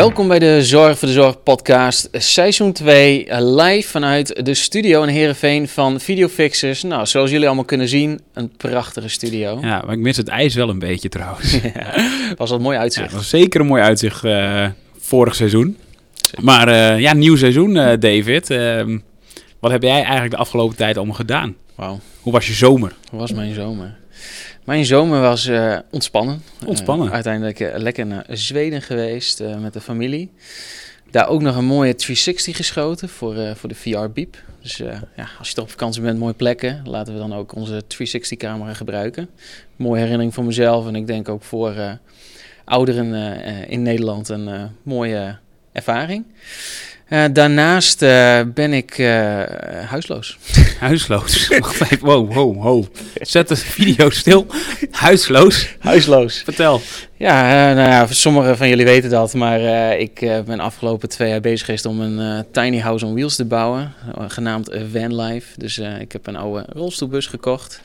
Welkom bij de Zorg voor de Zorg podcast, seizoen 2, live vanuit de studio in Heerenveen van Videofixers. Nou, zoals jullie allemaal kunnen zien, een prachtige studio. Ja, maar ik mis het ijs wel een beetje trouwens. Ja, was een mooi Ja, uitzicht. het was zeker een mooi uitzicht eh, vorig seizoen. Maar eh, ja, nieuw seizoen, eh, David. Ehm, wat heb jij eigenlijk de afgelopen tijd allemaal gedaan? Wauw, Hoe was je zomer? hoe was mijn zomer? Mijn zomer was eh, ontspannen. Ontspannen? Eh, uiteindelijk eh, lekker naar Zweden geweest met de familie. Daar ook nog een mooie 360 geschoten voor, voor de VR Beep. Dus ja, als je toch op vakantie bent, mooie plekken, laten we dan ook onze 360 camera gebruiken. Mooie herinnering voor mezelf en ik denk ook voor ouderen in Nederland een mooie ervaring. Eh, daarnaast eh, ben ik eh, huisloos. Huisloos. Wacht even. Wow, wow, wow. Zet de video stil. Huisloos. Huisloos. Vertel. Ja, nou ja, sommigen van jullie weten dat, maar eh, ik eh, ben afgelopen twee jaar bezig geweest om een tiny house on wheels te bouwen, genaamd Vanlife. Dus eh, ik heb een oude rolstoelbus gekocht,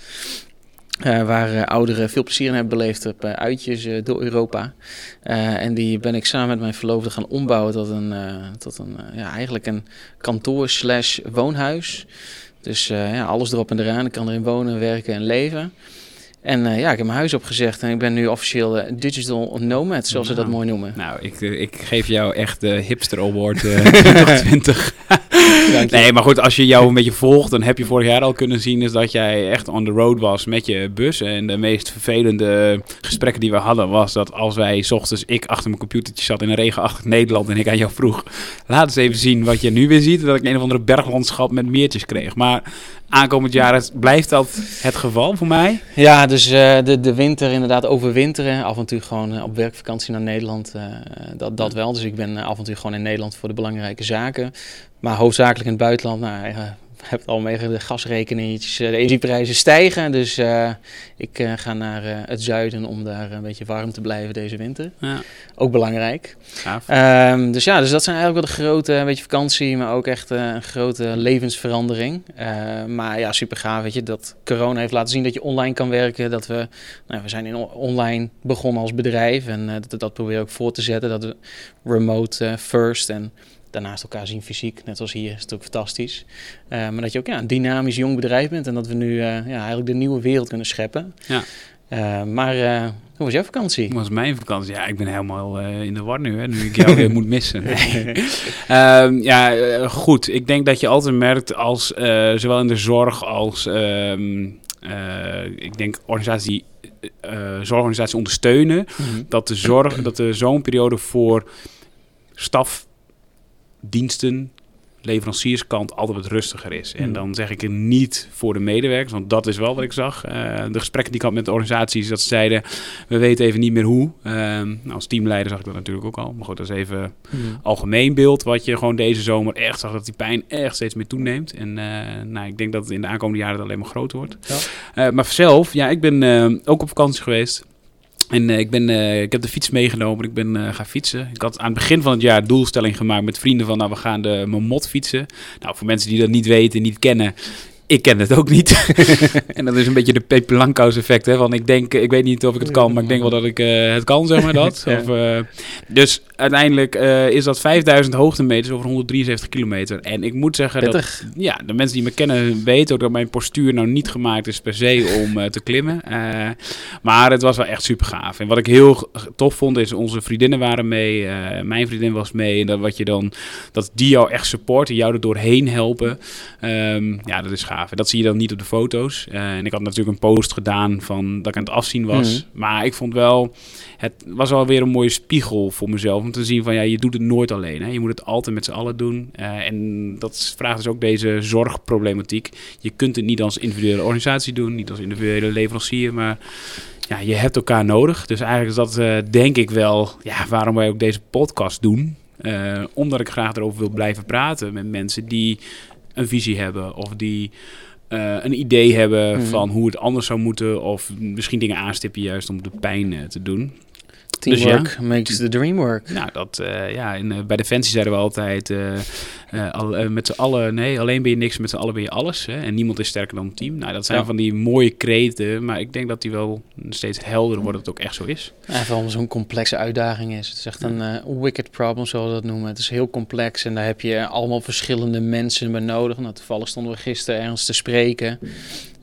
eh, waar eh, ouderen veel plezier in hebben beleefd op eh, uitjes door Europa. En die ben ik samen met mijn verloofde gaan ombouwen tot een, tot een ja, eigenlijk een kantoor slash woonhuis. Dus ja, alles erop en eraan. Ik kan erin wonen, werken en leven. En ja, ik heb mijn huis opgezegd en ik ben nu officieel digital nomad, zoals ze dat Nou. mooi noemen. Nou, ik, ik geef jou echt de hipster award eh 2020. Nee, maar goed, als je jou een beetje volgt, dan heb je vorig jaar al kunnen zien is dat jij echt on the road was met je bus. En de meest vervelende gesprekken die we hadden was dat als wij 's ochtends ik achter mijn computertje zat in een regenachtig Nederland en ik aan jou vroeg, laat eens even zien wat je nu weer ziet, dat ik een of andere berglandschap met meertjes kreeg. Maar aankomend jaar blijft dat het geval voor mij. Ja, dus eh, de, de winter inderdaad overwinteren. Af en toe gewoon eh, op werkvakantie naar Nederland. eh, dat, dat wel. Dus ik ben af en toe gewoon in Nederland voor de belangrijke zaken. Maar hoofdzakelijk in het buitenland. Nou, hebt al mee de gasrekeningetjes, eh, de energieprijzen stijgen. Dus eh, ik eh, ga naar het zuiden om daar een beetje warm te blijven deze winter. Ja, Ook belangrijk. Ehm, dus ja, dus dat zijn eigenlijk wel de grote, een beetje vakantie, maar ook echt een grote levensverandering. Eh, maar ja, super gaaf, weet je, dat corona heeft laten zien dat je online kan werken. Dat we, nou, we zijn in online begonnen als bedrijf en dat, dat proberen we ook voor te zetten. Dat we remote first en daarnaast elkaar zien fysiek, net als hier, is het ook fantastisch. Eh, maar dat je ook ja, een dynamisch jong bedrijf bent en dat we nu eh, ja, eigenlijk de nieuwe wereld kunnen scheppen. Ja. Eh, maar hoe was jouw vakantie? Hoe was mijn vakantie? Ja, ik ben helemaal in de war nu, hè, nu ik jou weer moet missen. Ehm, ja, goed. Ik denk dat je altijd merkt als, zowel in de zorg als, ehm, eh, ik denk organisaties die zorgorganisaties ondersteunen, Mhm. dat de zorg, dat de zo'n periode voor staf, diensten, leverancierskant altijd wat rustiger is. En Hmm. dan zeg ik het niet voor de medewerkers, want dat is wel wat ik zag. Eh, de gesprekken die ik had met de organisaties, dat ze zeiden, we weten even niet meer hoe. Ehm, nou, als teamleider zag ik dat natuurlijk ook al. Maar goed, dat is even Mhm. algemeen beeld wat je gewoon deze zomer echt zag dat die pijn echt steeds meer toeneemt. En eh, nou, ik denk dat het in de aankomende jaren alleen maar groter wordt. Ja. Eh, maar zelf, ja, ik ben ook op vakantie geweest. En eh, ik, ben, eh, ik heb de fiets meegenomen. Ik ben eh, gaan fietsen. Ik had aan het begin van het jaar doelstelling gemaakt met vrienden van... nou, we gaan de Momot fietsen. Nou, voor mensen die dat niet weten, niet kennen... Ik ken het ook niet. en dat is een beetje de Pepe effect. Hè? Want ik denk, ik weet niet of ik het kan, maar ik denk wel dat ik eh, het kan, zeg maar dat. Ja. Of, eh, dus uiteindelijk eh, is dat 5000 hoogtemeters over 173 kilometer. En ik moet zeggen dat ja, de mensen die me kennen weten ook dat mijn postuur nou niet gemaakt is per se om te klimmen. Maar het was wel echt super gaaf. En wat ik heel tof vond is onze vriendinnen waren mee. mijn vriendin was mee. En dat wat je dan, dat die jou echt supporten, jou er doorheen helpen. Ehm, ja, dat is gaaf. Dat zie je dan niet op de foto's. Eh, en ik had natuurlijk een post gedaan van dat ik aan het afzien was. Maar ik vond wel, het was wel weer een mooie spiegel voor mezelf. Om te zien van ja, je doet het nooit alleen. Hè? Je moet het altijd met z'n allen doen. Eh, en dat vraagt dus ook deze zorgproblematiek. Je kunt het niet als individuele organisatie doen, niet als individuele leverancier, maar ja, je hebt elkaar nodig. Dus eigenlijk is dat eh, denk ik wel ja, waarom wij ook deze podcast doen. Omdat ik graag erover wil blijven praten met mensen die een visie hebben of die eh, een idee hebben Mhm. van hoe het anders zou moeten of misschien dingen aanstippen juist om de pijn eh, te doen. Teamwork Dus makes the dream work. Nou, dat, eh, ja, in, eh, bij Defensie zeiden we altijd, eh, al, met z'n allen, nee, alleen ben je niks, met z'n allen ben je alles. Hè? En niemand is sterker dan het team. Nou, dat zijn Ja. van die mooie kreten, maar ik denk dat die wel steeds helderder worden dat het ook echt zo is. En vooral zo'n complexe uitdaging is. Het is echt een wicked problem, zoals we dat noemen. Het is heel complex en daar heb je allemaal verschillende mensen bij nodig. Nou, toevallig stonden we gisteren ergens te spreken.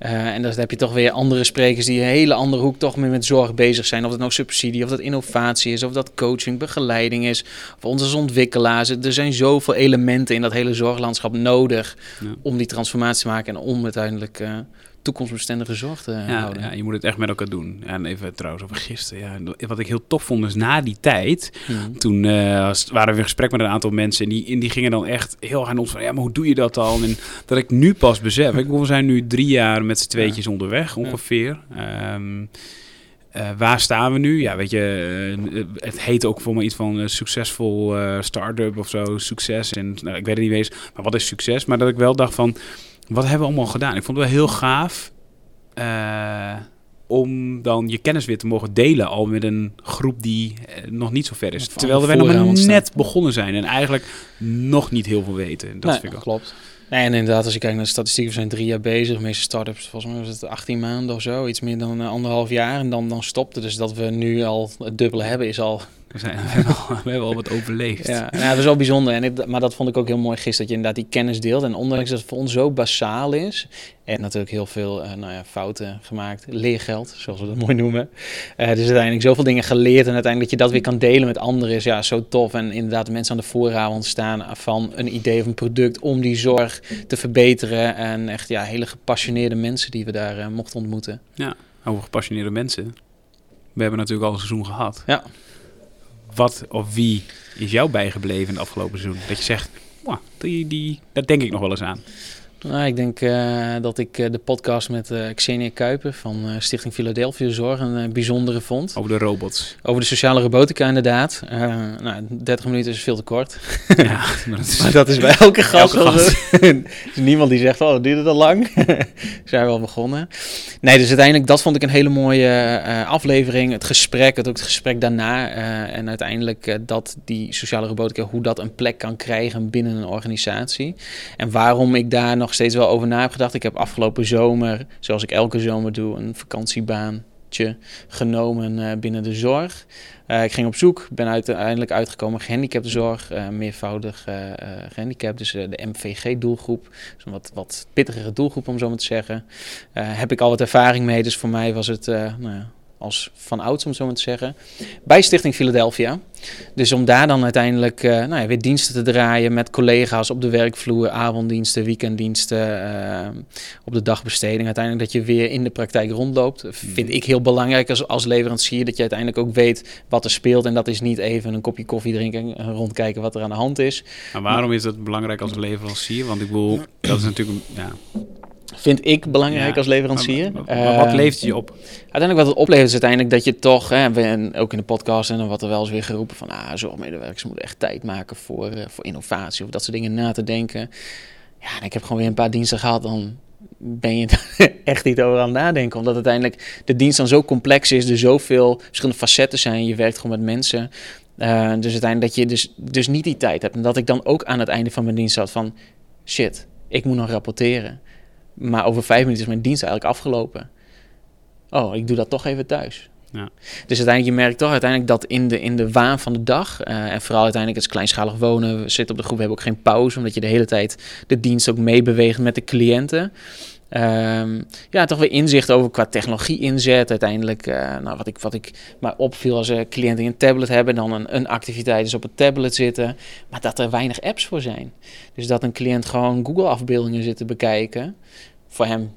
Eh, en dan heb je toch weer andere sprekers die een hele andere hoek toch meer met zorg bezig zijn. Of dat nou subsidie, of dat innovatie is, of dat coaching, begeleiding is. Of onze als ontwikkelaars. Er zijn zoveel elementen in dat hele zorglandschap nodig Ja. om die transformatie te maken en om uiteindelijk eh, toekomstbestendige zorg te Ja, houden. ja, je moet het echt met elkaar doen. En even trouwens over gisteren. Ja, wat ik heel tof vond is na die tijd, Mhm. toen eh, waren we in gesprek met een aantal mensen en die, en die gingen dan echt heel aan ons van, ja, maar hoe doe je dat dan? En dat ik nu pas besef, ik, we zijn nu drie jaar met z'n tweetjes onderweg ongeveer. Ehm, eh, waar staan we nu? Ja, weet je, eh, het heet ook voor me iets van succesvol start-up of zo, succes. En nou, ik weet het niet eens, maar wat is succes? Maar dat ik wel dacht van, wat hebben we allemaal gedaan? Ik vond het wel heel gaaf eh, om dan je kennis weer te mogen delen al met een groep die eh, nog niet zo ver is. Terwijl wij nog maar net begonnen zijn en eigenlijk nog niet heel veel weten. Dat Nee, vind ik wel. klopt. Nee, en inderdaad, als je kijkt naar de statistieken, we zijn drie jaar bezig. De meeste start-ups, volgens mij was het 18 maanden of zo. Iets meer dan eh, anderhalf jaar. En dan, dan stopte. Dus dat we nu al het dubbele hebben, is al... We, zijn, we, hebben al, we hebben al wat overleefd. Ja, nou, dat is wel bijzonder. En ik, maar dat vond ik ook heel mooi gisteren, dat je inderdaad die kennis deelt. En ondanks dat het voor ons zo basaal is... en natuurlijk heel veel eh, nou ja, fouten gemaakt, leergeld, zoals we dat mooi noemen. Eh, dus uiteindelijk zoveel dingen geleerd... en uiteindelijk dat je dat weer kan delen met anderen is ja, zo tof. En inderdaad de mensen aan de vooravond staan van een idee of een product... om die zorg te verbeteren. En echt ja, hele gepassioneerde mensen die we daar eh, mochten ontmoeten. Over gepassioneerde mensen. We hebben natuurlijk al een seizoen gehad. Ja. Wat of wie is jou bijgebleven in het afgelopen seizoen? Dat je zegt, "Mwah, die, die, daar denk ik nog wel eens aan. Nou, ik denk eh, dat ik eh, de podcast met eh, Xenia Kuiper van Stichting Philadelphia Zorg een bijzondere vond. Over de robots. Over de sociale robotica inderdaad. Nou, 30 minuten is veel te kort. ja, maar dat is, Maar dat is bij elke gast. Elke. Er is niemand die zegt, oh, duurt het al lang? zijn we al begonnen. Nee, dus uiteindelijk, dat vond ik een hele mooie aflevering. Het gesprek, het ook het gesprek daarna. en uiteindelijk dat die sociale robotica, hoe dat een plek kan krijgen binnen een organisatie. En waarom ik daar nog steeds wel over na heb gedacht. Ik heb afgelopen zomer, zoals ik elke zomer doe, een vakantiebaantje genomen eh, binnen de zorg. Eh, ik ging op zoek, ben uiteindelijk uitgekomen gehandicaptenzorg, eh meervoudig eh, eh, gehandicapt, dus de MVG-doelgroep. Dus een wat, wat pittigere doelgroep om zo maar te zeggen. Heb ik al wat ervaring mee, dus voor mij was het nou als van ouds om zo maar te zeggen. Bij Stichting Philadelphia. Dus om daar dan uiteindelijk eh, nou ja, weer diensten te draaien met collega's op de werkvloer, avonddiensten, weekenddiensten, eh, op de dagbesteding. Uiteindelijk dat je weer in de praktijk rondloopt. Vind ik heel belangrijk als, als leverancier dat je uiteindelijk ook weet wat er speelt. En dat is niet even een kopje koffie drinken en rondkijken wat er aan de hand is. maar waarom is dat belangrijk als leverancier? Want ik bedoel, dat is natuurlijk... Ja, Vind ik belangrijk Ja, als leverancier. Maar, maar wat Eh, levert je op? Uiteindelijk wat het oplevert is uiteindelijk dat je toch, hè, en ook in de podcast en dan wordt er wel eens weer geroepen van, ah, zorgmedewerkers moeten echt tijd maken voor, eh, voor innovatie of dat soort dingen na te denken. Ja, en ik heb gewoon weer een paar diensten gehad, dan ben je echt niet over aan het nadenken. Omdat uiteindelijk de dienst dan zo complex is, er zoveel verschillende facetten zijn, je werkt gewoon met mensen. Eh, dus uiteindelijk dat je dus, dus niet die tijd hebt. En dat ik dan ook aan het einde van mijn dienst zat van, shit, ik moet nog rapporteren. Maar over vijf minuten is mijn dienst eigenlijk afgelopen. Oh, ik doe dat toch even thuis. Ja. Dus uiteindelijk, je merkt toch uiteindelijk dat in de, in de waan van de dag, eh, en vooral uiteindelijk het is kleinschalig wonen, we zitten op de groep, we hebben ook geen pauze, omdat je de hele tijd de dienst ook meebeweegt met de cliënten. Ehm, ja, toch weer inzicht over qua technologie inzet. Uiteindelijk, eh, nou, wat, ik, wat ik maar opviel als er cliënten die een tablet hebben, dan een, een activiteit is op het tablet zitten, maar dat er weinig apps voor zijn. Dus dat een cliënt gewoon Google-afbeeldingen zit te bekijken, voor hem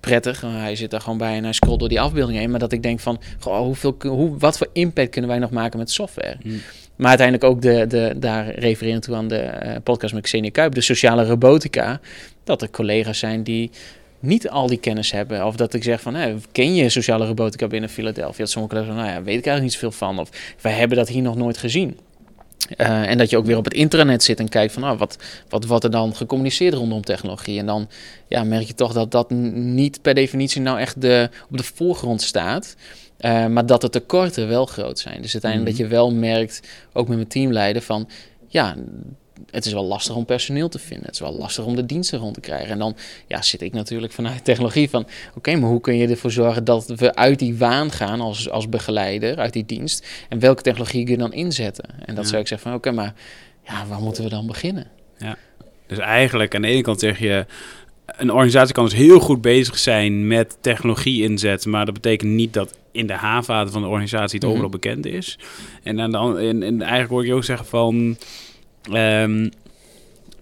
prettig. Hij zit er gewoon bij en hij scrolt door die afbeeldingen heen. Maar dat ik denk van, goh, hoeveel, hoe, wat voor impact kunnen wij nog maken met software? Hm. Maar uiteindelijk ook de, de, daar refereren toe aan de eh, podcast met Xenia Kuip, de sociale robotica. Dat er collega's zijn die niet al die kennis hebben. Of dat ik zeg van, ken je sociale robotica binnen Philadelphia? Dat sommige collega's van, nou ja, weet ik eigenlijk niet zoveel van. Of wij hebben dat hier nog nooit gezien. Eh, en dat je ook weer op het intranet zit en kijkt van, nou, wat, wat wordt er dan gecommuniceerd rondom technologie? En dan ja, merk je toch dat dat niet per definitie nou echt de, op de voorgrond staat. Eh, maar dat de tekorten wel groot zijn. Dus uiteindelijk Mhm. dat je wel merkt, ook met mijn teamleider, van ja, het is wel lastig om personeel te vinden. Het is wel lastig om de diensten rond te krijgen. En dan ja, zit ik natuurlijk vanuit technologie van... oké, maar hoe kun je ervoor zorgen dat we uit die waan gaan als, als begeleider, uit die dienst... en welke technologie kun je dan inzetten? En dat zou ik zeggen van, oké, maar ja, waar moeten we dan beginnen? Ja, dus eigenlijk aan de ene kant zeg je... een organisatie kan dus heel goed bezig zijn met technologie inzetten... maar dat betekent niet dat in de haven van de organisatie het mhm. overal bekend is. En, dan, en, en eigenlijk hoor je ook zeggen van... Ehm,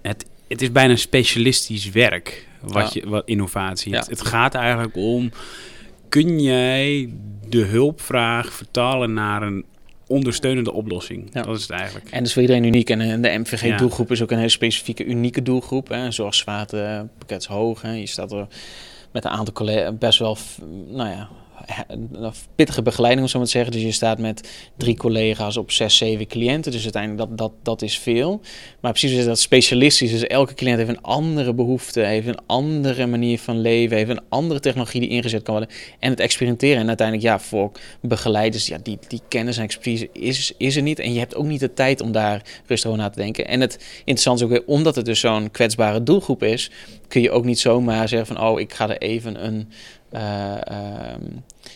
het, het is bijna specialistisch werk, wat je, wat innovatie. Het, het, gaat eigenlijk om, kun jij de hulpvraag vertalen naar een ondersteunende oplossing? Dat is het eigenlijk. En dus voor iedereen uniek. En de MVG-doelgroep is ook een hele specifieke, unieke doelgroep. Hè. Zorgzwaarte, pakkets hoog. Hè. Je staat er met een aantal collega's best wel, nou ja, pittige begeleiding, om zo maar te zeggen. Dus je staat met drie collega's op zes, zeven cliënten. Dus uiteindelijk dat, dat, dat is veel. Maar precies is dat specialistisch. Dus elke cliënt heeft een andere behoefte, heeft een andere manier van leven, heeft een andere technologie die ingezet kan worden. En het experimenteren. En uiteindelijk, ja, voor begeleiders, ja, die, die kennis en expertise is, is er niet. En je hebt ook niet de tijd om daar rustig over na te denken. En het interessante is ook weer, omdat het dus zo'n kwetsbare doelgroep is, kun je ook niet zomaar zeggen van, oh, ik ga er even een uh,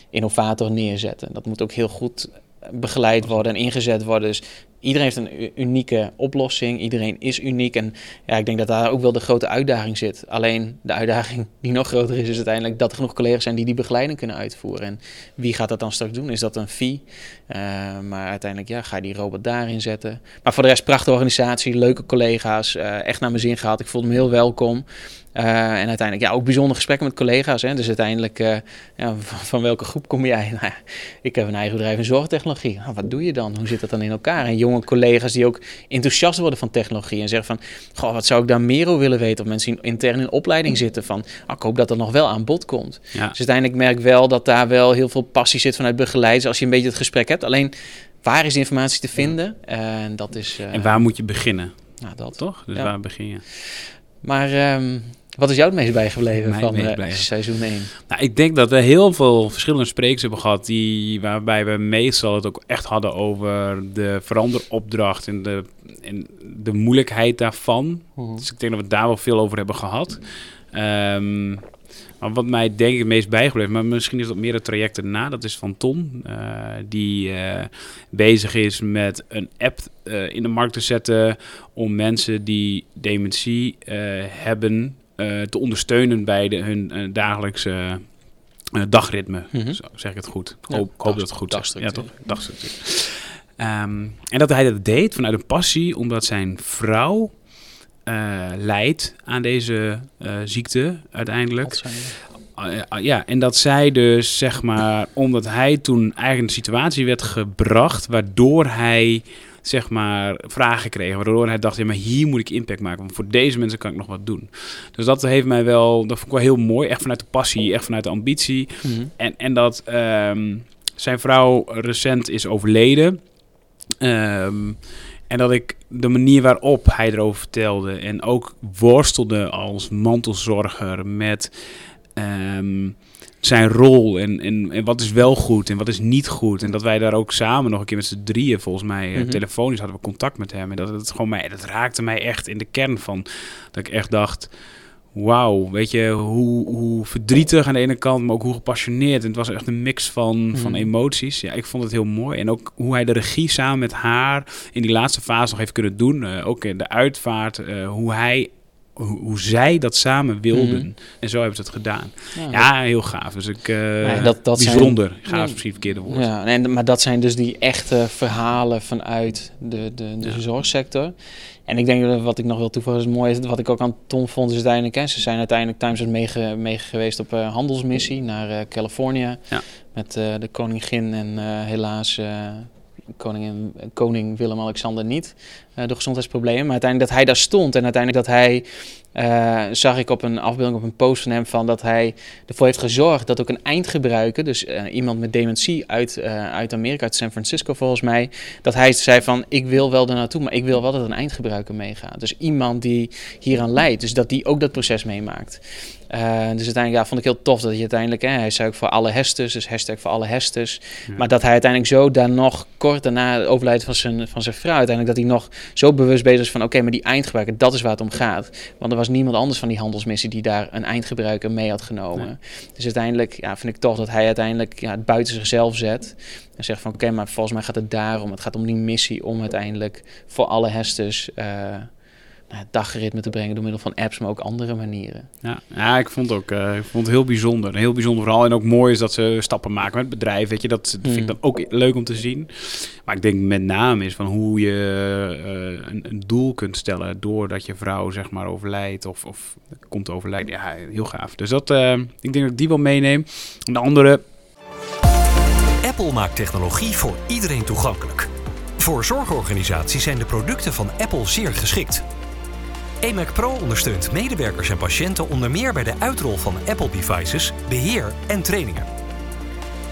innovator neerzetten. Dat moet ook heel goed begeleid worden en ingezet worden. Dus iedereen heeft een unieke oplossing. Iedereen is uniek. En ja, ik denk dat daar ook wel de grote uitdaging zit. Alleen de uitdaging die nog groter is, is uiteindelijk dat er genoeg collega's zijn die die begeleiding kunnen uitvoeren. En wie gaat dat dan straks doen? Is dat een fee? Uh, maar uiteindelijk ja, ga je die robot daarin zetten. Maar voor de rest, prachtige organisatie, leuke collega's. Uh, echt naar mijn zin gehad. Ik voelde me heel welkom. Uh, en uiteindelijk ja, ook bijzondere gesprekken met collega's. Hè. Dus uiteindelijk, ja, van, welke groep kom jij? Nou, ik heb een eigen bedrijf in zorgtechnologie. Nou, wat doe je dan? Hoe zit dat dan in elkaar? En jonge collega's die ook enthousiast worden van technologie en zeggen van, goh, wat zou ik daar meer over willen weten? Of mensen intern in opleiding zitten van, oh, ik hoop dat dat nog wel aan bod komt. Dus uiteindelijk merk ik wel dat daar wel heel veel passie zit vanuit begeleiders als je een beetje het gesprek hebt. Alleen, waar is de informatie te vinden? En dat is... En waar moet je beginnen? Nou, dat. Toch? Dus waar begin je? Maar... Um, wat is jou het meest bijgebleven van uh, seizoen 1? Nou, ik denk dat we heel veel verschillende sprekers hebben gehad... Die, waarbij we meestal het ook echt hadden over de veranderopdracht... en de, en de moeilijkheid daarvan. Mhm. Dus ik denk dat we daar wel veel over hebben gehad. Um, maar wat mij denk ik het meest bijgebleven... maar misschien is dat meer het traject erna... dat is van Ton, uh, die uh, bezig is met een app in de markt te zetten... om mensen die dementie hebben eh, te ondersteunen bij de, hun dagelijkse dagritme. Mm Zo zeg ik het goed. Ik hoop, hoop dat het goed is. Ja, toch? Dagstructuur. Um, en dat hij dat deed vanuit een passie, omdat zijn vrouw leidt aan deze ziekte uiteindelijk. ja, en dat zij dus, zeg maar, omdat hij toen eigenlijk een situatie werd gebracht waardoor hij zeg maar, vragen kregen. Waardoor hij dacht, ja, maar hier moet ik impact maken. Want voor deze mensen kan ik nog wat doen. Dus dat heeft mij wel, dat vond ik wel heel mooi. Echt vanuit de passie, echt vanuit de ambitie. Mhm. en, en dat um, zijn vrouw recent is overleden. Um, en dat ik de manier waarop hij erover vertelde en ook worstelde als mantelzorger met um, zijn rol en, en, en wat is wel goed en wat is niet goed. En dat wij daar ook samen nog een keer met z'n drieën, volgens mij, mm telefonisch hadden we contact met hem. En dat, het gewoon mij, dat raakte mij echt in de kern van. Dat ik echt dacht, wauw, weet je, hoe, hoe verdrietig aan de ene kant, maar ook hoe gepassioneerd. En het was echt een mix van, van mhm. emoties. Ja, ik vond het heel mooi. En ook hoe hij de regie samen met haar in die laatste fase nog heeft kunnen doen. Uh, ook in de uitvaart, uh, hoe hij hoe, zij dat samen wilden. Mhm. En zo hebben ze het gedaan. Ja, heel gaaf. Dus ik, uh, dat, dat bijzonder. Zijn, gaaf is misschien verkeerde woord. Ja, en, maar dat zijn dus die echte verhalen vanuit de, de, de zorgsector. En ik denk dat wat ik nog wil toevoegen is mooi. Wat ik ook aan Tom vond is uiteindelijk... Hè, ze zijn uiteindelijk Times mee, mee geweest op uh, handelsmissie naar uh, Californië. Ja. Met uh, de koningin en helaas koningin, koning Willem-Alexander niet door gezondheidsproblemen. Maar uiteindelijk dat hij daar stond en uiteindelijk dat hij uh, zag ik op een afbeelding op een post van hem van dat hij ervoor heeft gezorgd dat ook een eindgebruiker, dus uh, iemand met dementie uit, uh, uit Amerika, uit San Francisco volgens mij, dat hij zei van ik wil wel er naartoe, maar ik wil wel dat een eindgebruiker meegaat. Dus iemand die hieraan leidt, dus dat die ook dat proces meemaakt. Uh, dus uiteindelijk ja, vond ik heel tof dat hij uiteindelijk, hè, hij zei ook voor alle hestes, dus hashtag voor alle hestes. Ja. Maar dat hij uiteindelijk zo daar nog kort daarna het overlijden van zijn, van zijn vrouw, uiteindelijk dat hij nog zo bewust bezig is van oké, okay, maar die eindgebruiker, dat is waar het om gaat. Want er was niemand anders van die handelsmissie die daar een eindgebruiker mee had genomen. Nee. Dus uiteindelijk ja, vind ik toch dat hij uiteindelijk ja, het buiten zichzelf zet. En zegt van oké, okay, maar volgens mij gaat het daarom. Het gaat om die missie om uiteindelijk voor alle hestes uh, nou, dagritme te brengen door middel van apps, maar ook andere manieren. Ja, ja ik vond het ook uh, ik vond het heel bijzonder. Heel bijzonder vooral. En ook mooi is dat ze stappen maken met bedrijven. Weet je, dat vind ik dan ook leuk om te zien. Maar ik denk met name is van hoe je uh, een, een, doel kunt stellen doordat je vrouw zeg maar overlijdt of, of komt overlijden. Ja, heel gaaf. Dus dat, uh, ik denk dat ik die wel meeneem. En de andere... Apple maakt technologie voor iedereen toegankelijk. Voor zorgorganisaties zijn de producten van Apple zeer geschikt. EMAC Pro ondersteunt medewerkers en patiënten onder meer bij de uitrol van Apple devices, beheer en trainingen.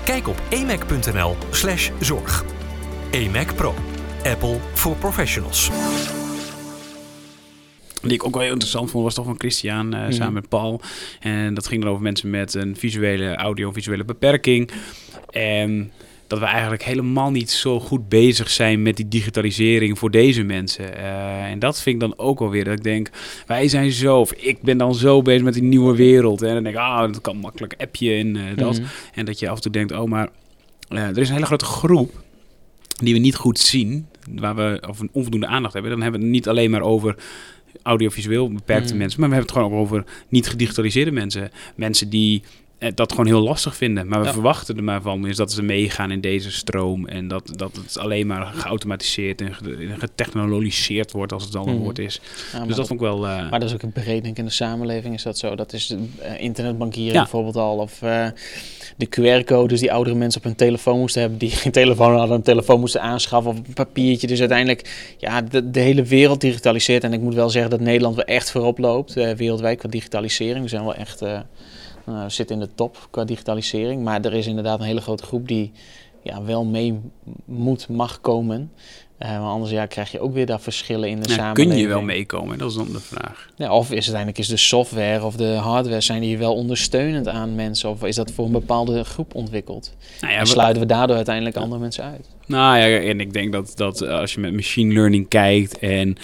Kijk op emac.nl/slash zorg. EMAC Pro. Apple voor professionals. Die ik ook wel heel interessant vond, was toch van Christian uh, mm. samen met Paul. En dat ging dan over mensen met een visuele, audio-visuele beperking. En dat we eigenlijk helemaal niet zo goed bezig zijn met die digitalisering voor deze mensen. Uh, en dat vind ik dan ook alweer dat ik denk, wij zijn zo, of ik ben dan zo bezig met die nieuwe wereld. En dan denk ik, ah, dat kan makkelijk appje en uh, dat. Mm -hmm. En dat je af en toe denkt, oh, maar uh, er is een hele grote groep die we niet goed zien, waar we of een onvoldoende aandacht hebben. Dan hebben we het niet alleen maar over audiovisueel beperkte mm. mensen, maar we hebben het gewoon ook over niet gedigitaliseerde mensen. Mensen die dat gewoon heel lastig vinden. Maar we ja. verwachten er maar van is dat ze meegaan in deze stroom. En dat, dat het alleen maar geautomatiseerd en getechnologiseerd wordt als het dan een mm. woord is. Ja, dus dat vond ik wel... Uh... Maar dat is ook een breed denk in de samenleving is dat zo. Dat is uh, internetbankieren ja. bijvoorbeeld al. Of uh, de QR-codes die oudere mensen op hun telefoon moesten hebben. Die geen telefoon hadden, een telefoon moesten aanschaffen of een papiertje. Dus uiteindelijk, ja, de, de hele wereld digitaliseert. En ik moet wel zeggen dat Nederland wel echt voorop loopt. wereldwijd qua digitalisering. We zijn wel echt... Uh, zit in de top qua digitalisering. Maar er is inderdaad een hele grote groep die ja, wel mee moet, mag komen. Uh, maar anders ja, krijg je ook weer daar verschillen in de ja, samenleving. Kun je wel meekomen? Dat is dan de vraag. Ja, of is uiteindelijk is de software of de hardware... zijn die wel ondersteunend aan mensen? Of is dat voor een bepaalde groep ontwikkeld? Nou ja, en sluiten we daardoor uiteindelijk andere mensen uit? Nou ja, en ik denk dat, dat als je met machine learning kijkt... en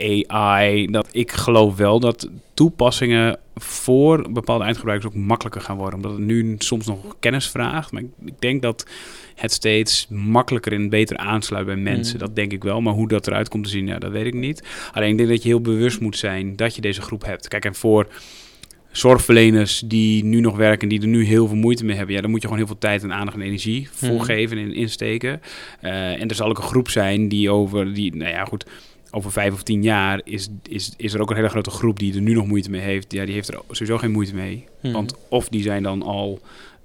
AI, dat ik geloof wel dat toepassingen voor bepaalde eindgebruikers ook makkelijker gaan worden. Omdat het nu soms nog kennis vraagt. Maar ik denk dat het steeds makkelijker en beter aansluit bij mensen. Mm. Dat denk ik wel. Maar hoe dat eruit komt te zien, ja, dat weet ik niet. Alleen ik denk dat je heel bewust moet zijn dat je deze groep hebt. Kijk, en voor zorgverleners die nu nog werken, die er nu heel veel moeite mee hebben, ja, dan moet je gewoon heel veel tijd en aandacht en energie voor mm. geven en insteken. Uh, en er zal ook een groep zijn die over, die, nou ja, goed over vijf of tien jaar is, is, is er ook een hele grote groep die er nu nog moeite mee heeft. Ja, die heeft er sowieso geen moeite mee. Hmm. Want of die zijn dan al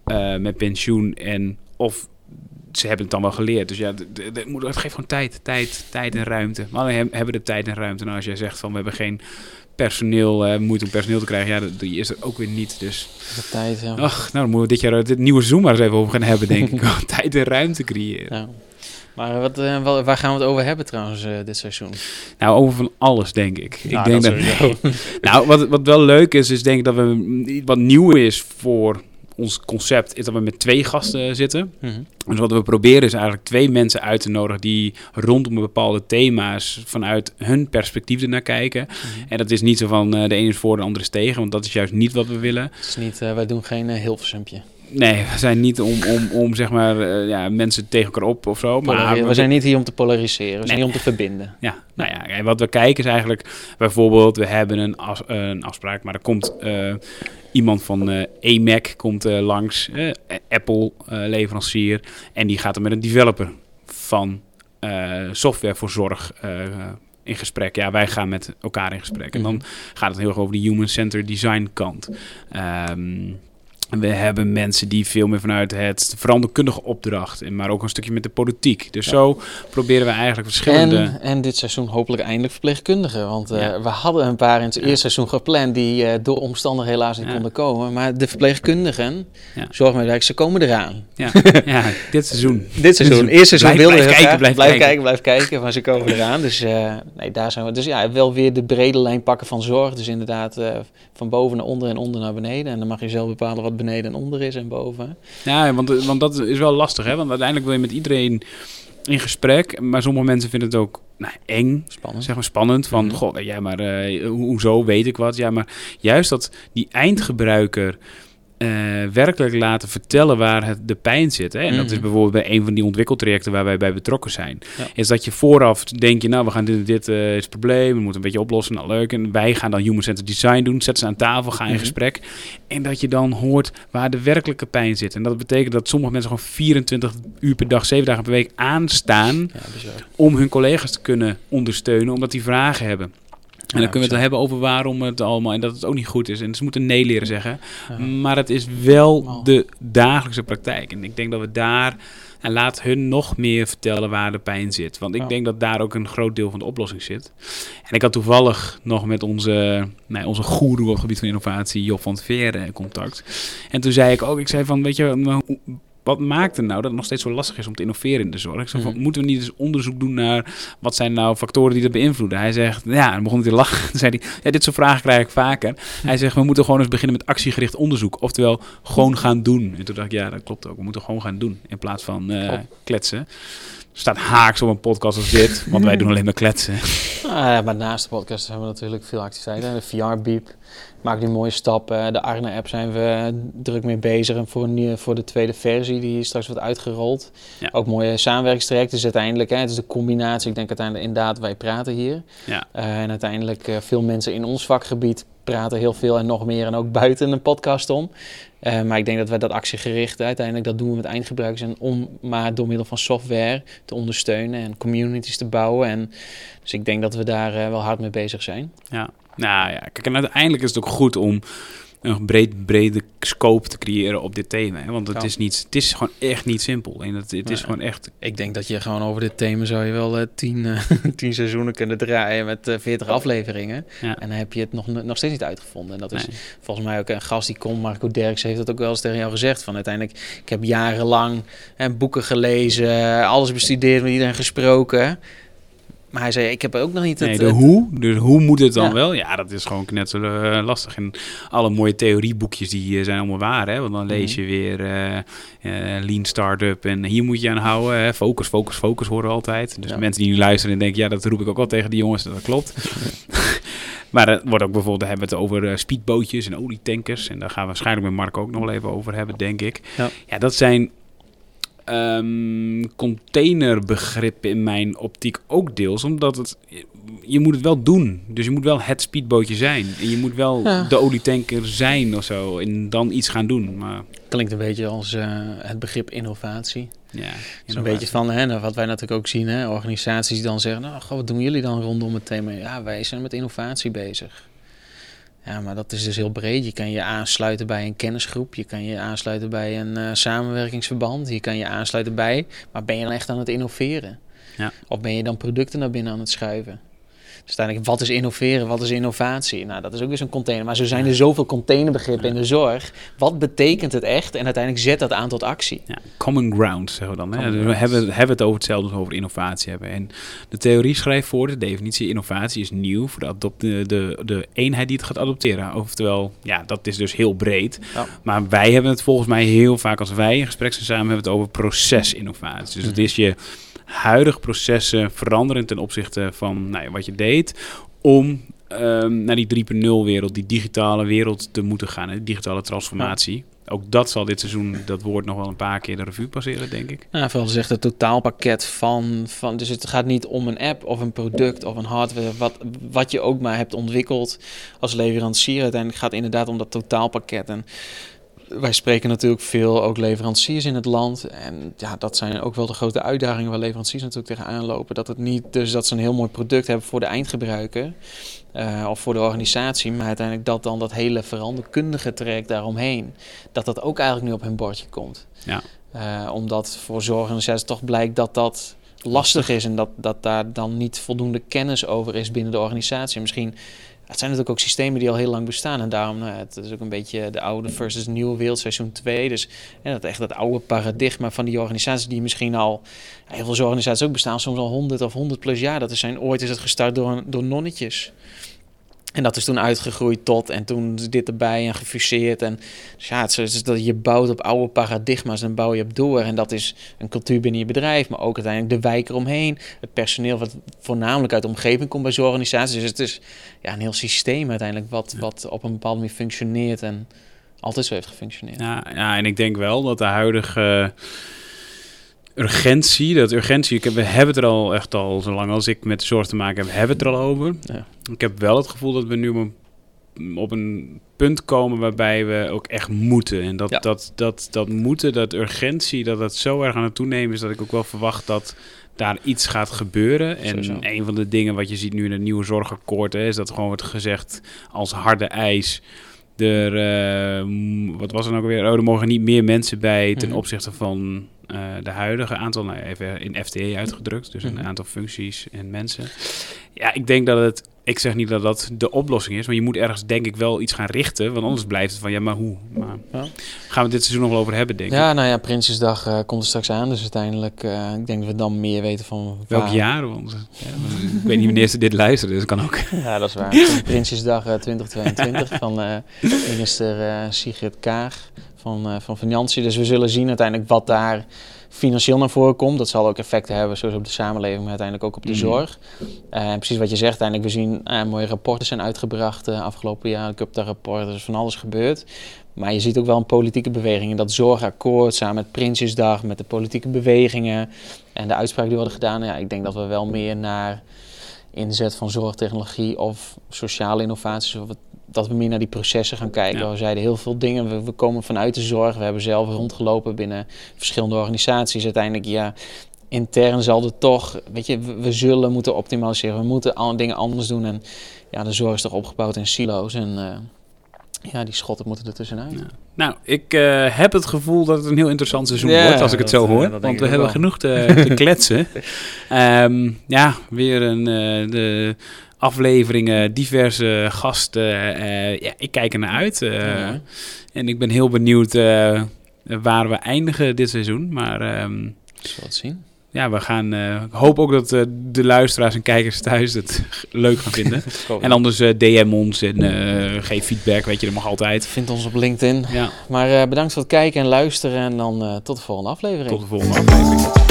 uh, met pensioen en of ze hebben het dan wel geleerd. Dus ja, het geeft gewoon tijd, tijd, tijd en ruimte. Maar alleen hebben de tijd en ruimte. Nou, als jij zegt van we hebben geen personeel, uh, moeite om personeel te krijgen, ja, die is er ook weer niet. Dus. De tijd, ja. Ach, nou, dan moeten we dit jaar dit nieuwe Zoom maar eens even over gaan hebben, denk ik. tijd en ruimte creëren. Ja. Maar wat, uh, waar gaan we het over hebben trouwens uh, dit seizoen? Nou, over van alles denk ik. Nou, ik denk dat, dat nou, wat, wat wel leuk is, is denk ik dat we wat nieuw is voor ons concept, is dat we met twee gasten zitten. Mm -hmm. Dus wat we proberen is eigenlijk twee mensen uit te nodigen die rondom bepaalde thema's vanuit hun perspectief ernaar kijken. Mm -hmm. En dat is niet zo van uh, de ene is voor, de andere is tegen, want dat is juist niet wat we willen. Het is niet, wij doen geen Hilversumpje. Nee, we zijn niet om, om, om zeg maar, uh, ja, mensen tegen elkaar op of zo. Maar we, we zijn niet hier om te polariseren, we nee. zijn hier om te verbinden. Ja, nou ja, wat we kijken is eigenlijk bijvoorbeeld, we hebben een, as, een afspraak, maar er komt uh, iemand van EMAC komt langs, Apple leverancier, en die gaat er met een developer van software voor zorg in gesprek. Ja, wij gaan met elkaar in gesprek. En dan gaat het heel erg over de human-centered design kant. Um, We hebben mensen die veel meer vanuit het veranderkundige opdracht, en maar ook een stukje met de politiek. Dus Ja. zo proberen we eigenlijk verschillende. En, en dit seizoen hopelijk eindelijk verpleegkundigen. Want eh, we hadden een paar in het Ja. eerste seizoen gepland die eh, door omstandigheden helaas niet konden komen. Maar de verpleegkundigen, Ja. zorgmedewerkers, ze komen eraan. Ja, ja, dit seizoen. Dit seizoen, eerste seizoen Blijf- wilden we kijken, blijf blijf kijken. blijf kijken, maar ze komen eraan. Dus, eh, nee, daar zijn we. dus ja, wel weer de brede lijn pakken van zorg. Dus inderdaad van boven naar onder en onder naar beneden. En dan mag je zelf bepalen wat beneden en onder is en boven. Ja, want, want dat is wel lastig, hè? Want uiteindelijk wil je met iedereen in gesprek. Maar sommige mensen vinden het ook nou, eng, Spannend. zeg maar spannend. Van, Mhm. goh, ja, maar eh, ho- hoezo weet ik wat? Ja, maar juist dat die eindgebruiker eh, werkelijk laten vertellen waar het, de pijn zit. Hè? En dat is Mhm. bijvoorbeeld bij een van die ontwikkeltrajecten waar wij bij betrokken zijn. Ja. Is dat je vooraf denk je, nou, we gaan dit, en dit eh, is het probleem, we moeten een beetje oplossen, nou leuk. En wij gaan dan human-centered design doen, zet ze aan tafel, ga in Mhm. gesprek. En dat je dan hoort waar de werkelijke pijn zit. En dat betekent dat sommige mensen gewoon 24 uur per dag, 7 dagen per week aanstaan Ja, om hun collega's te kunnen ondersteunen, omdat die vragen hebben. En dan kunnen we het hebben over waarom het allemaal en dat het ook niet goed is. En ze moeten nee leren zeggen. Maar het is wel de dagelijkse praktijk. En ik denk dat we daar. En laat hun nog meer vertellen waar de pijn zit. Want ik Ja. denk dat daar ook een groot deel van de oplossing zit. En ik had toevallig nog met onze, nou, onze goeroe op het gebied van innovatie, Job van het Veren, contact. En toen zei ik ook, ik zei van, weet je, wat maakt het nou dat het nog steeds zo lastig is om te innoveren in de zorg? Van, Mhm. moeten we niet eens onderzoek doen naar wat zijn nou factoren die dat beïnvloeden? Hij zegt, ja, dan begon hij te lachen. Toen zei hij, ja, dit soort vragen krijg ik vaker. Hij zegt, we moeten gewoon eens beginnen met actiegericht onderzoek. Oftewel, gewoon gaan doen. En toen dacht ik, ja, dat klopt ook. We moeten gewoon gaan doen in plaats van eh, Klopt. kletsen. staat haaks op een podcast als dit, want wij doen alleen maar kletsen. Ja, maar naast de podcast hebben we natuurlijk veel activiteiten. De VR-beep maakt nu mooie stappen. De Arne-app zijn we druk mee bezig. En voor, voor de tweede versie die straks wordt uitgerold. Ja. Ook mooie samenwerkingstrajecten. Dus uiteindelijk, hè, het is de combinatie. Ik denk uiteindelijk inderdaad, wij praten hier. Ja. Eh, en uiteindelijk eh, veel mensen in ons vakgebied praten heel veel en nog meer. En ook buiten een podcast om. Eh, maar ik denk dat wij dat actiegericht uiteindelijk, dat doen we met eindgebruikers. En om maar door middel van software te ondersteunen en communities te bouwen. En dus ik denk dat we daar eh, wel hard mee bezig zijn. Ja, nou ja, kijk, en uiteindelijk is het ook goed om een breed, brede scope te creëren op dit thema. Hè? Want het, Ja. is niet, het is gewoon echt niet simpel. En het, het is gewoon echt... Ik denk dat je gewoon over dit thema zou je wel eh, tien, eh, tien seizoenen kunnen draaien met eh 40 afleveringen. Ja. En dan heb je het nog, nog steeds niet uitgevonden. En dat is Nee. volgens mij ook een gast die komt, Marco Derks, heeft dat ook wel eens tegen jou gezegd. Van uiteindelijk, ik heb jarenlang hè, boeken gelezen, alles bestudeerd, met iedereen gesproken. Maar hij zei, ik heb ook nog niet Nee, het... de het- hoe, dus hoe moet het dan Ja. wel? Ja, dat is gewoon knetter eh, lastig. En alle mooie theorieboekjes die eh, zijn allemaal waar, hè? Want dan lees Mhm. je weer eh, Lean Startup en hier moet je aan houden. Hè? Focus, focus, focus horen we altijd. Dus Ja. mensen die nu luisteren en denken, ja, dat roep ik ook wel tegen die jongens, dat klopt. maar er wordt ook bijvoorbeeld, hebben we het over speedbootjes en olietankers. En daar gaan we waarschijnlijk met Mark ook nog wel even over hebben, denk ik. Ja. ja dat zijn ehm, containerbegrippen in mijn optiek ook deels, omdat het je moet het wel doen. Dus je moet wel het speedbootje zijn. En je moet wel Ja. de olietanker zijn of zo. En dan iets gaan doen. Maar Klinkt een beetje als eh, het begrip innovatie. ja, een beetje van, hè, nou, wat wij natuurlijk ook zien, hè, organisaties die dan zeggen, nou, goh, wat doen jullie dan rondom het thema? Ja, wij zijn met innovatie bezig. Ja, maar dat is dus heel breed. Je kan je aansluiten bij een kennisgroep, je kan je aansluiten bij een eh, samenwerkingsverband, je kan je aansluiten bij, maar ben je dan echt aan het innoveren? Ja. Of ben je dan producten naar binnen aan het schuiven? Dus uiteindelijk, wat is innoveren, wat is innovatie? Nou, dat is ook weer zo'n container. Maar zo zijn er zoveel containerbegrippen in de zorg. Wat betekent het echt? En uiteindelijk zet dat aan tot actie. Ja, common ground, zeggen we dan. Hè? Dus we hebben, hebben het over hetzelfde als over innovatie hebben. En de theorie schrijft voor, de definitie innovatie is nieuw voor de, de, de, de eenheid die het gaat adopteren. Oftewel, ja, dat is dus heel breed. Ja. Maar wij hebben het volgens mij heel vaak, als wij in gesprek zijn samen, hebben het over procesinnovatie. Dus het Mhm. is je huidige processen veranderen ten opzichte van nou ja, wat je deed, om ehm, naar die 3.0 wereld, die digitale wereld te moeten gaan, hè, die digitale transformatie. Ook dat zal dit seizoen, dat woord nog wel een paar keer de revue passeren, denk ik. Nou, vooral zegt het totaalpakket van, van. Dus het gaat niet om een app of een product of een hardware. Wat, wat je ook maar hebt ontwikkeld als leverancier. Uiteindelijk gaat het inderdaad om dat totaalpakket. En wij spreken natuurlijk veel ook leveranciers in het land. En ja, dat zijn ook wel de grote uitdagingen waar leveranciers natuurlijk tegenaan lopen. Dat het niet, dus dat ze een heel mooi product hebben voor de eindgebruiker uh, of voor de organisatie. Maar uiteindelijk dat dan dat hele veranderkundige traject daaromheen, dat dat ook eigenlijk nu op hun bordje komt. Ja. Uh, omdat voor zorgorganisaties toch blijkt dat dat lastig is en dat, dat daar dan niet voldoende kennis over is binnen de organisatie. Misschien het zijn natuurlijk ook systemen die al heel lang bestaan. En daarom, nou, het is ook een beetje de oude versus nieuwe wereld, seizoen 2. Dus ja, dat echt dat oude paradigma van die organisaties die misschien al... Heel veel organisaties ook bestaan, soms al 100 of 100 plus jaar. Dat is zijn, ooit is het gestart door, door nonnetjes. En dat is toen uitgegroeid tot en toen dit erbij en gefuseerd. En dus ja, het is, dat je bouwt op oude paradigma's en bouw je op door. En dat is een cultuur binnen je bedrijf, maar ook uiteindelijk de wijk eromheen. Het personeel wat voornamelijk uit de omgeving komt bij zo'n organisatie. Dus het is ja, een heel systeem uiteindelijk wat, wat op een bepaalde manier functioneert en altijd zo heeft gefunctioneerd. Ja, ja en ik denk wel dat de huidige urgentie, dat urgentie, ik heb, we hebben het er al echt al, zolang als ik met de zorg te maken heb, hebben we het er al over. Ja. Ik heb wel het gevoel dat we nu op een, op een punt komen waarbij we ook echt moeten. En dat, dat, dat, dat moeten, dat urgentie, dat dat zo erg aan het toenemen is dat ik ook wel verwacht dat daar iets gaat gebeuren. En een van de dingen wat je ziet nu in het nieuwe zorgakkoord hè, is dat gewoon wordt gezegd als harde eis. Er, uh, wat was er nou weer? Oh, er mogen niet meer mensen bij ten mhm. opzichte van uh, de huidige aantal, nou even in FTE uitgedrukt, dus een mhm. aantal functies en mensen. Ja, ik denk dat het, ik zeg niet dat dat de oplossing is, maar je moet ergens denk ik wel iets gaan richten, want anders blijft het van ja, maar hoe? Maar ja. Gaan we dit seizoen nog wel over hebben, denk ik. Ja, nou ja, Prinsjesdag uh, komt er straks aan, dus uiteindelijk, uh, ik denk dat we dan meer weten van... Welk jaar? Want, ja, ik weet niet wanneer ze dit luisteren, dus dat kan ook. Ja, dat is waar. Prinsjesdag 2022 van minister Sigrid Kaag van, van Financiën. Dus we zullen zien uiteindelijk wat daar financieel naar voren komt. Dat zal ook effecten hebben, zoals op de samenleving, maar uiteindelijk ook op de mhm. zorg. Uh, precies wat je zegt, uiteindelijk, we zien uh, mooie rapporten zijn uitgebracht uh, afgelopen jaar. Ik heb daar rapporten, er is van alles gebeurd. Maar je ziet ook wel een politieke beweging. En dat zorgakkoord samen met Prinsjesdag, met de politieke bewegingen en de uitspraken die worden gedaan. Ja, ik denk dat we wel meer naar inzet van zorgtechnologie of sociale innovaties, of dat we meer naar die processen gaan kijken. We zeiden heel veel dingen. We, we, komen vanuit de zorg. We hebben zelf rondgelopen binnen verschillende organisaties. Uiteindelijk, ja, intern zal het toch, weet je, we, zullen moeten optimaliseren. We moeten al, dingen anders doen. En ja, de zorg is toch opgebouwd in silo's. En uh, ja, die schotten moeten er tussenuit. Ja. Nou, ik uh, heb het gevoel dat het een heel interessant seizoen ja, wordt, als ik het zo hoor. Uh, want we hebben genoeg te, te kletsen. Um, ja, weer een, uh, de afleveringen, diverse gasten. Uh, ja, ik kijk er naar uit. Uh, En ik ben heel benieuwd uh, waar we eindigen dit seizoen. Maar um, Zullen het zien. Ja, we gaan. ik hoop ook dat de luisteraars en kijkers thuis het leuk gaan vinden. en anders DM ons en geef feedback. Weet je, dat mag altijd. Vind ons op LinkedIn. Ja. Maar bedankt voor het kijken en luisteren. En dan tot de volgende aflevering. Tot de volgende aflevering.